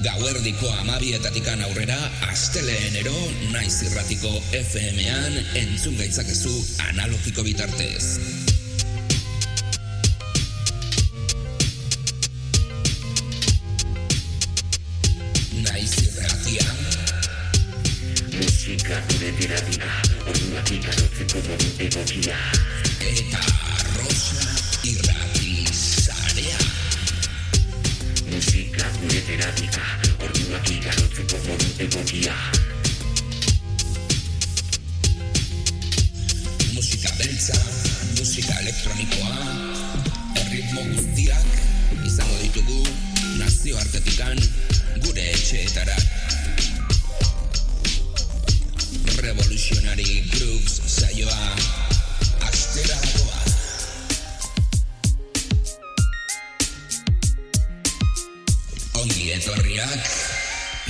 Gauerdiko amabietatikan aurrera, asteleenero naiz irratiko FM-an entzun gaitzakezu analogiko bitartez. Naiz irratia. Musika gure terapia, orduak ikarotzeko modu egokia. Eta Terapia, orduak ikarotzeko modu egokia. Musika beltza, musika elektronikoa, erritmo guztiak izango ditugu nazioartetikan gure etxeetara. Revolutionary Grooves saioa astera dagoa. Etorriak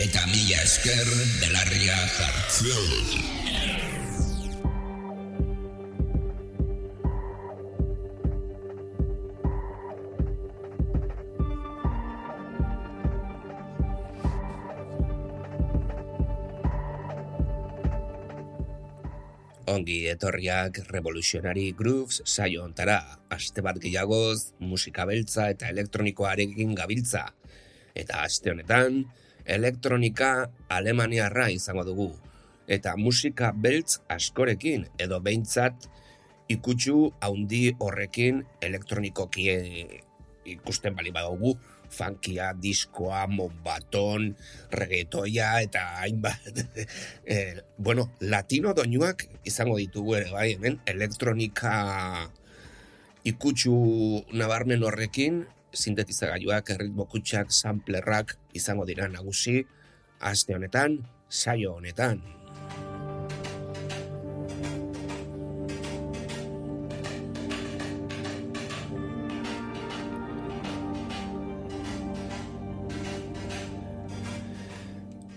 eta mila esker belarria jartzen. Ongi etorriak Revolutionary Grooves saio ontara, aste bat gehiagoz, musika beltza eta elektronikoarekin gabiltza. Eta aste honetan, elektronika alemaniarra izango dugu. Eta musika beltz askorekin, edo behintzat ikutsu haundi horrekin elektronikoki eh, ikusten bali badugu, funkia, diskoa, monbaton, reggaetoia eta hainbat. eh, bueno, latino doinuak izango ditugu ere bai, hemen elektronika ikutsu nabarmen horrekin, sintetizagailuak, erritmo kutsak, samplerrak izango dira nagusi, aste honetan, saio honetan.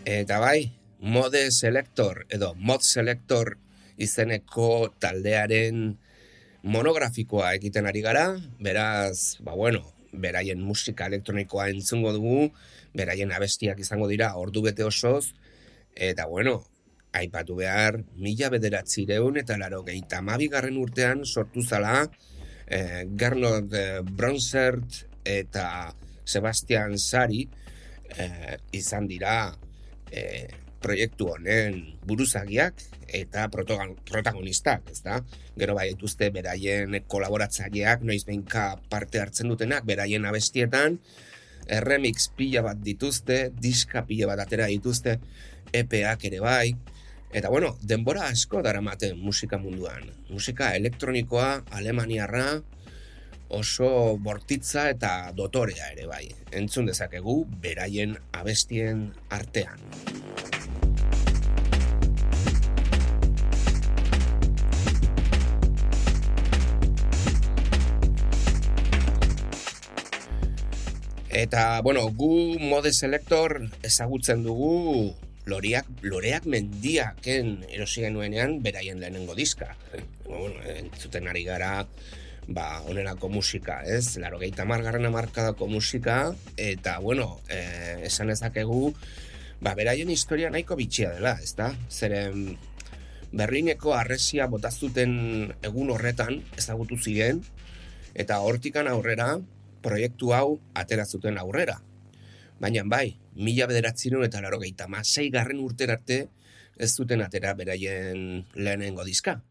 Eta bai, mode selector edo mod selector izeneko taldearen monografikoa egiten ari gara, beraz, ba bueno, beraien musika elektronikoa entzungo dugu, beraien abestiak izango dira ordu bete osoz, eta bueno, aipatu behar, mila bederatzireun eta laro gehieta garren urtean sortu zala, eh, Gernot eh, Bronsert eta Sebastian Sari eh, izan dira eh, proiektu honen buruzagiak eta protagonistak, ezta? Gero bai dituzte beraien kolaboratzaileak, noiz behinka parte hartzen dutenak, beraien abestietan, remix pila bat dituzte, diska pila bat atera dituzte, EPak ere bai, eta bueno, denbora asko daramaten musika munduan. Musika elektronikoa, alemaniarra, oso bortitza eta dotorea ere bai. Entzun dezakegu beraien abestien artean. Eta, bueno, gu mode selector ezagutzen dugu loriak, loreak mendiaken erosi genuenean beraien lehenengo diska. bueno, entzuten ari gara, ba, onelako musika, ez? Laro gehieta margarren amarkadako musika, eta, bueno, eh, esan ezakegu, ba, beraien historia nahiko bitxia dela, ez da? Zeren, Berlineko arresia botazuten egun horretan ezagutu ziren, eta hortikan aurrera, proiektu hau atera zuten aurrera. Baina bai, mila bederatzerun eta laro gehieta garren urtera arte ez zuten atera beraien lehenengo diska.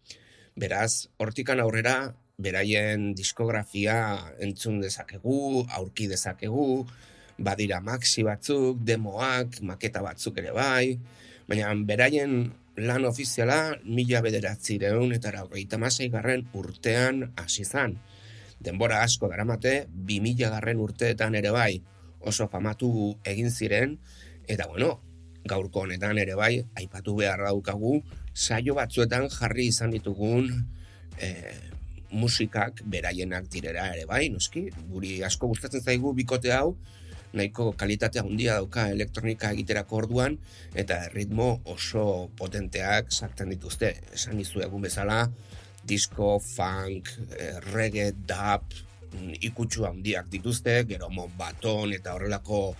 Beraz, hortikan aurrera, beraien diskografia entzun dezakegu, aurki dezakegu, badira maxi batzuk, demoak, maketa batzuk ere bai, baina beraien lan ofiziala mila bederatzireun eta hogeita garren urtean hasi zan. Denbora asko daramate, bi mila garren urteetan ere bai oso famatu egin ziren, eta bueno, gaurko honetan ere bai, aipatu beharra daukagu, saio batzuetan jarri izan ditugun eh, musikak beraienak direra ere bai, noski, guri asko gustatzen zaigu bikote hau, nahiko kalitate handia dauka elektronika egiterako orduan eta ritmo oso potenteak sartzen dituzte. Esan dizu egun bezala, disco, funk, eh, reggae, dub, mm, ikutsu handiak dituzte, gero baton eta horrelako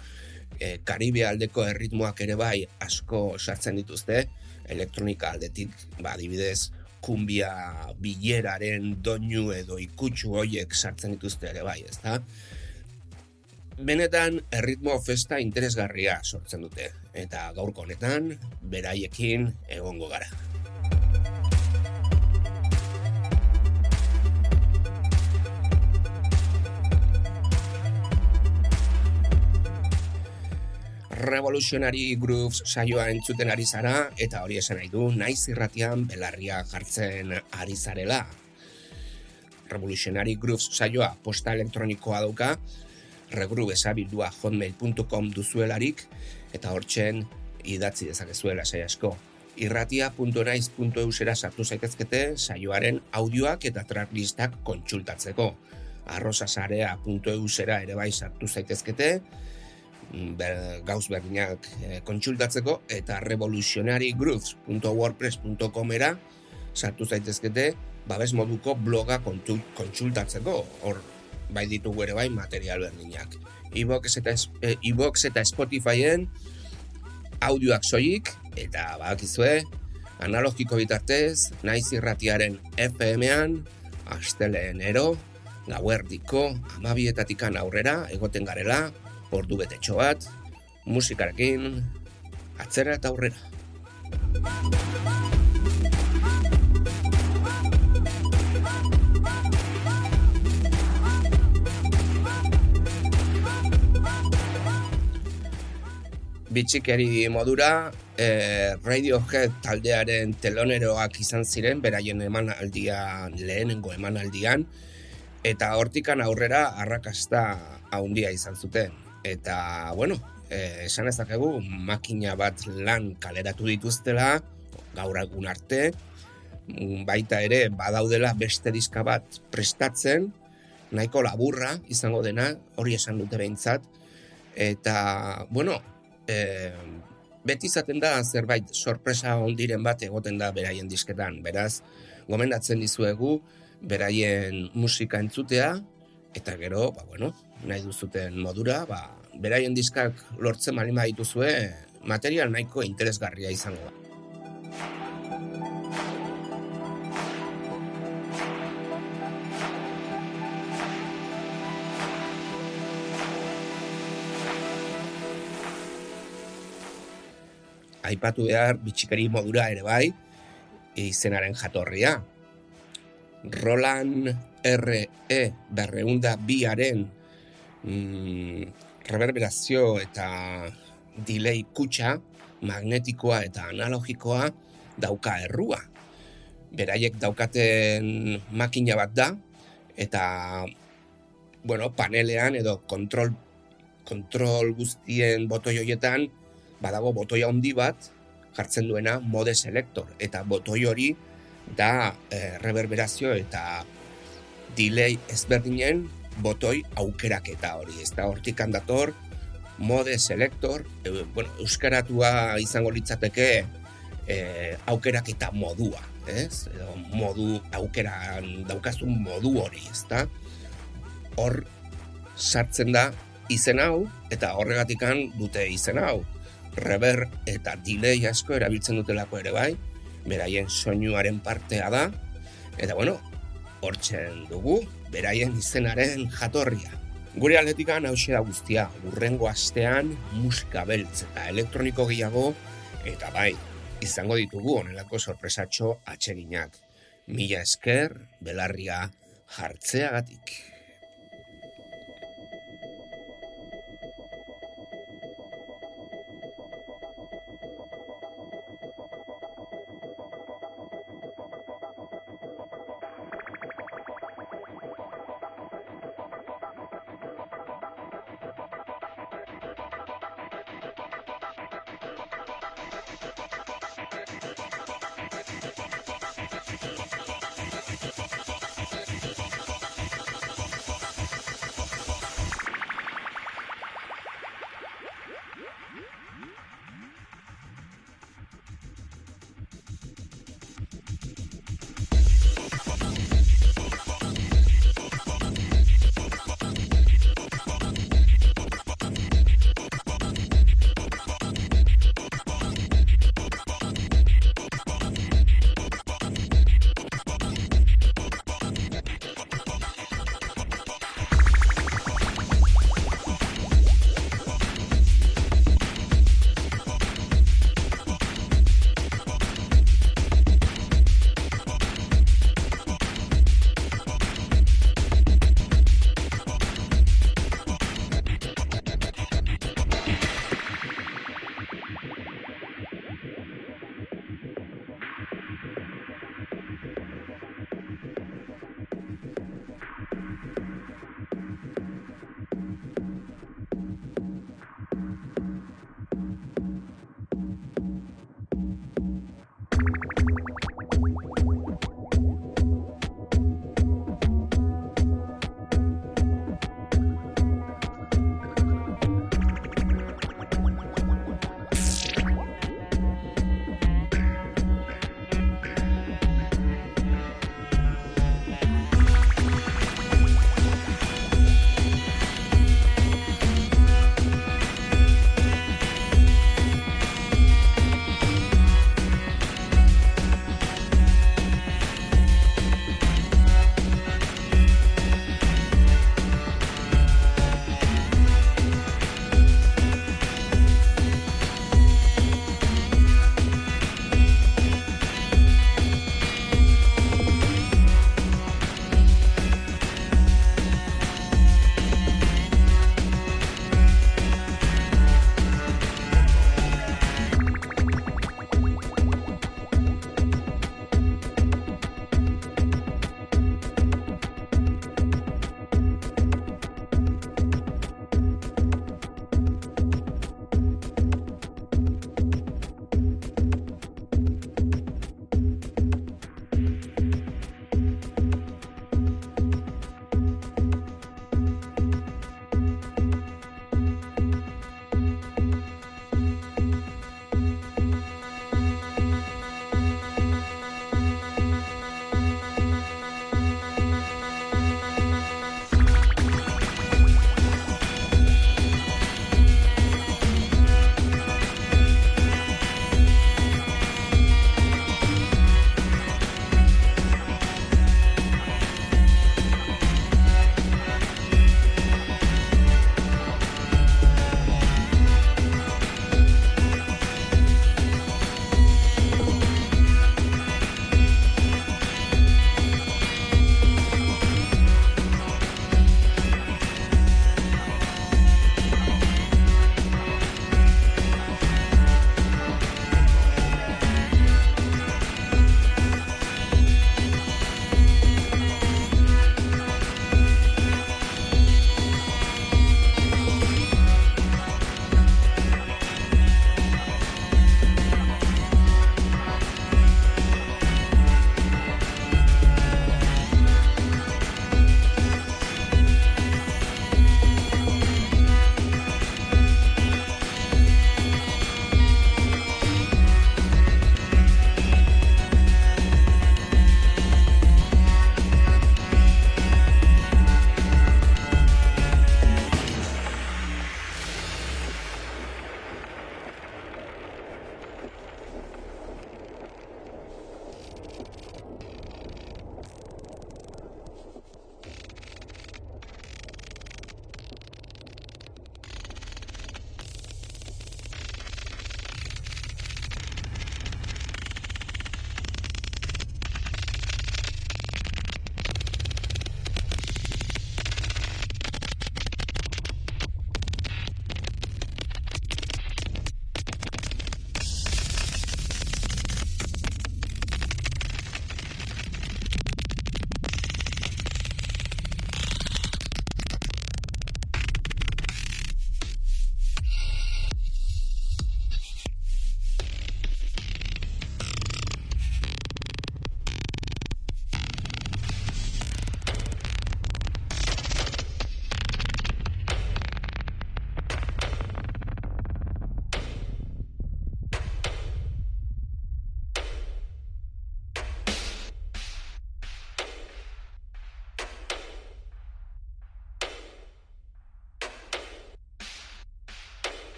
e, Karibe aldeko erritmoak ere bai asko sartzen dituzte, elektronika aldetik, ba, adibidez, kumbia bileraren doinu edo ikutsu hoiek sartzen dituzte ere bai, ezta? Benetan, erritmo festa interesgarria sortzen dute, eta gaurko honetan, beraiekin egongo gara. Revolutionary Grooves saioa entzuten ari zara, eta hori esan nahi du, naiz irratian belarria jartzen ari zarela. Revolutionary Grooves saioa posta elektronikoa dauka, regrubesabildua hotmail.com duzuelarik, eta hortzen idatzi dezakezuela sai asko. irratia.naiz.eusera sartu zaitezkete saioaren audioak eta tracklistak kontsultatzeko. arrosasarea.eusera ere bai sartu zaitezkete, ber, gauz berdinak e, kontsultatzeko eta revolutionarygrooves.wordpress.comera sartu zaitezkete babes moduko bloga kontsultatzeko. Hor bai ditugu ere bai material berdinak. iBox eta, e, iBox eta Spotifyen audioak soilik eta badakizue analogiko bitartez naiz irratiaren FM-ean asteleen ero gauerdiko amabietatikan aurrera egoten garela ordu betetxo bat, musikarekin, atzera eta aurrera. Bitxikeri modura, eh, Radiohead taldearen teloneroak izan ziren, beraien emanaldian, lehenengo emanaldian, eta hortikan aurrera arrakasta haundia izan zuten eta, bueno, eh, esan ezakegu, makina bat lan kaleratu dituztela, gaur egun arte, mm, baita ere badaudela beste diska bat prestatzen, nahiko laburra izango dena, hori esan dute behintzat, eta, bueno, e, beti izaten da zerbait sorpresa ondiren bat egoten da beraien disketan, beraz, gomendatzen dizuegu, beraien musika entzutea, eta gero, ba, bueno, nahi duzuten modura, ba, beraien diskak lortzen malin badituzue, material nahiko interesgarria izango da. Aipatu behar bitxikeri modura ere bai, izenaren jatorria. Roland R.E. berreunda biaren mm, reverberazio eta delay kutsa, magnetikoa eta analogikoa dauka errua. Beraiek daukaten makina bat da, eta bueno, panelean edo kontrol, kontrol guztien botoi horietan, badago botoi handi bat, jartzen duena mode selector, eta botoi hori da e, reverberazio eta delay ezberdinen botoi aukeraketa hori, ez da hortik handator, mode selector, e, bueno, euskaratua izango litzateke e, aukeraketa modua, ez? Edo modu aukeran daukazun modu hori, ez da? Hor sartzen da izen hau, eta horregatikan dute izen hau. Rever eta delay asko erabiltzen dutelako ere bai, beraien soinuaren partea da, eta bueno, hortzen dugu, beraien izenaren jatorria. Gure atletikan hause da guztia, urrengo astean musika beltz eta elektroniko gehiago, eta bai, izango ditugu onelako sorpresatxo atseginak. Mila esker, belarria jartzeagatik.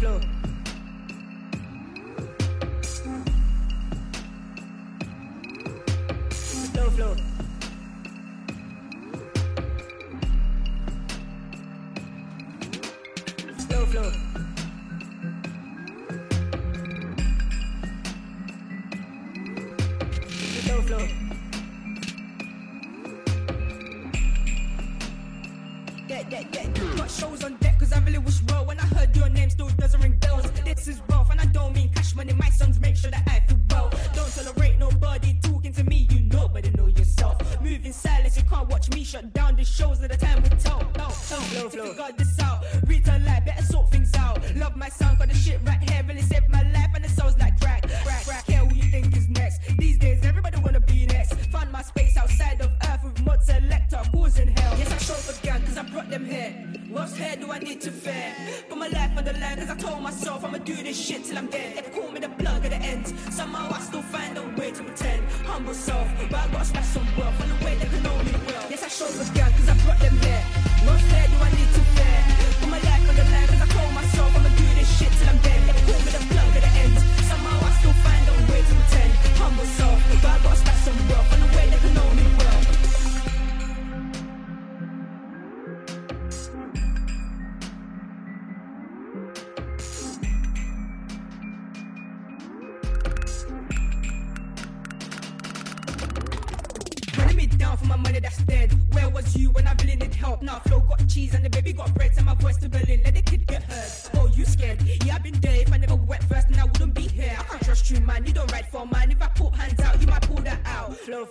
flow. Slow flow.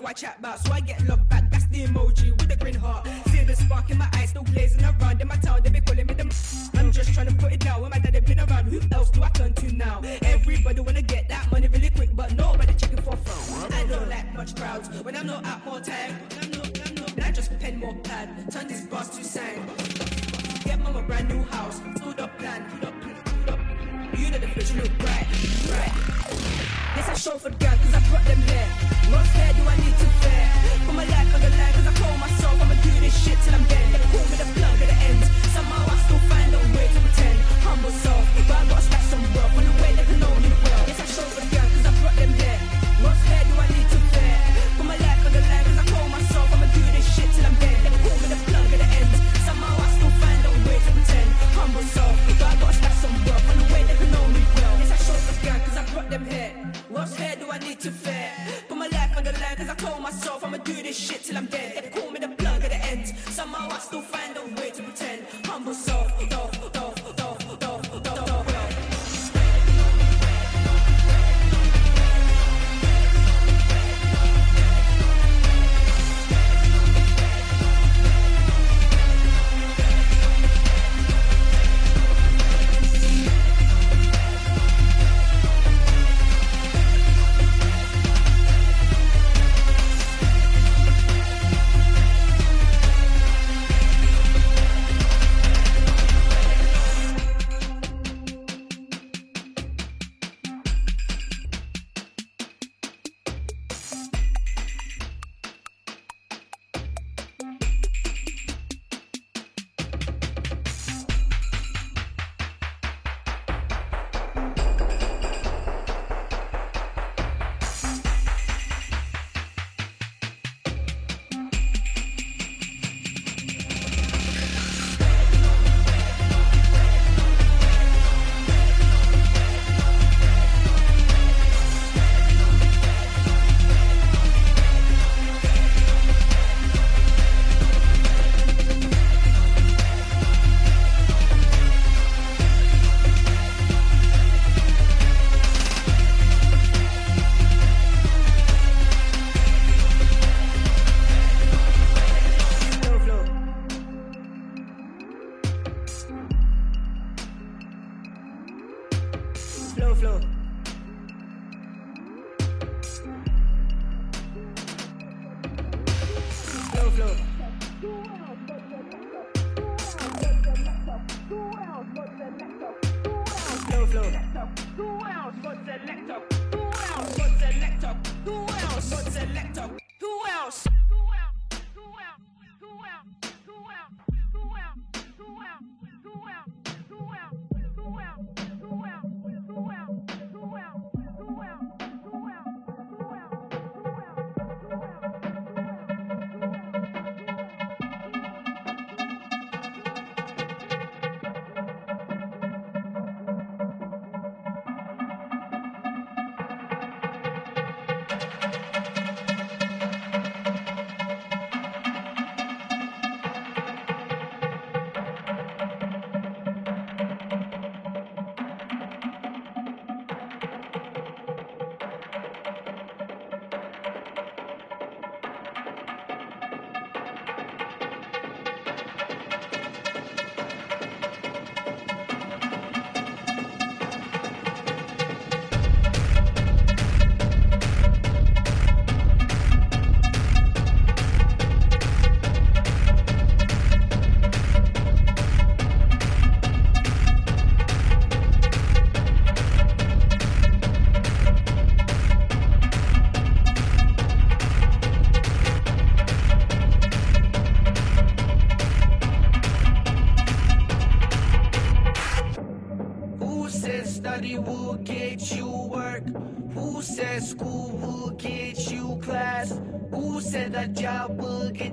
I chat about, so I get love back. That's the emoji.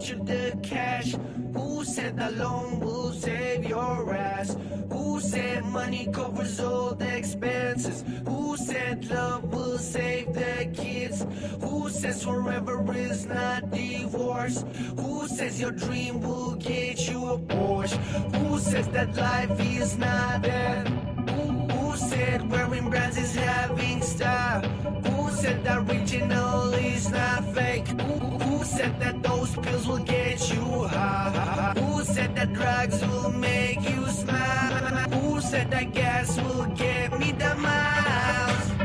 You the cash? Who said that loan will save your ass? Who said money covers all the expenses? Who said love will save the kids? Who says forever is not divorce? Who says your dream will get you a Porsche? Who says that life is not death? Who, who said wearing brands is having style? Who said that original is not fake? Those pills will get you high? Who said that drugs will make you smile? Who said that gas will get me the miles?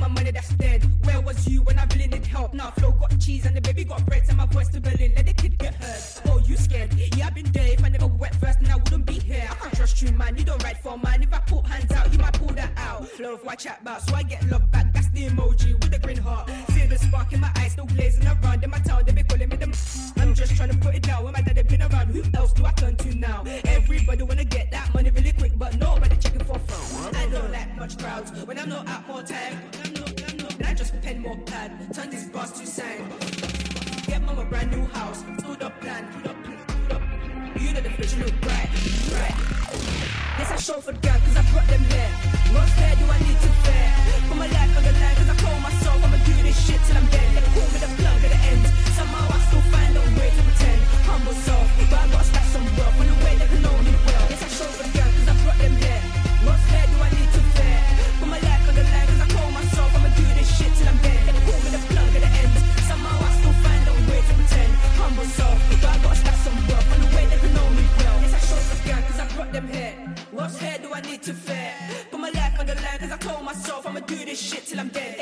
My money that's dead. Where was you when I really need help? Now flow got cheese and the baby got bread, and my voice to Berlin. Let the kid get heard. Oh, you scared? Yeah, I've been there. If I never wet first, then I wouldn't be here. I can't trust you, man. You don't write for man. If I put hands out, you might pull that out. Flow of what chat about, so I get love back. That's the emoji with a green heart. Feel the spark in my eyes, still blazing around. In my town, they be calling me them. I'm just trying to put it down. When my daddy been around, who else do I turn to now? Everybody wanna get that money really quick, but nobody checking for phone. I don't like much crowds when I'm not out more time. I just pen more pad, turn these bars to sign. Get mom a brand new house, stood up plan, put up, put up. You know the fish look bright, bright. Yes, I show for girl, cause I brought them here. What fair do I need to fare? Put my life on the line, cause I told myself I'ma do this shit till I'm dead. They call me the plug at the end. Somehow I still find a way to pretend. Humble self, but I gotta stack some wealth on the way they can me well. Yes, I show for girl, cause I brought them here. What fair do I need But I gotta stack some wealth on the way they can know me well. I brought them here. What's hair do I need to fit? Put my life on the line cause I told myself I'ma do this shit till I'm dead.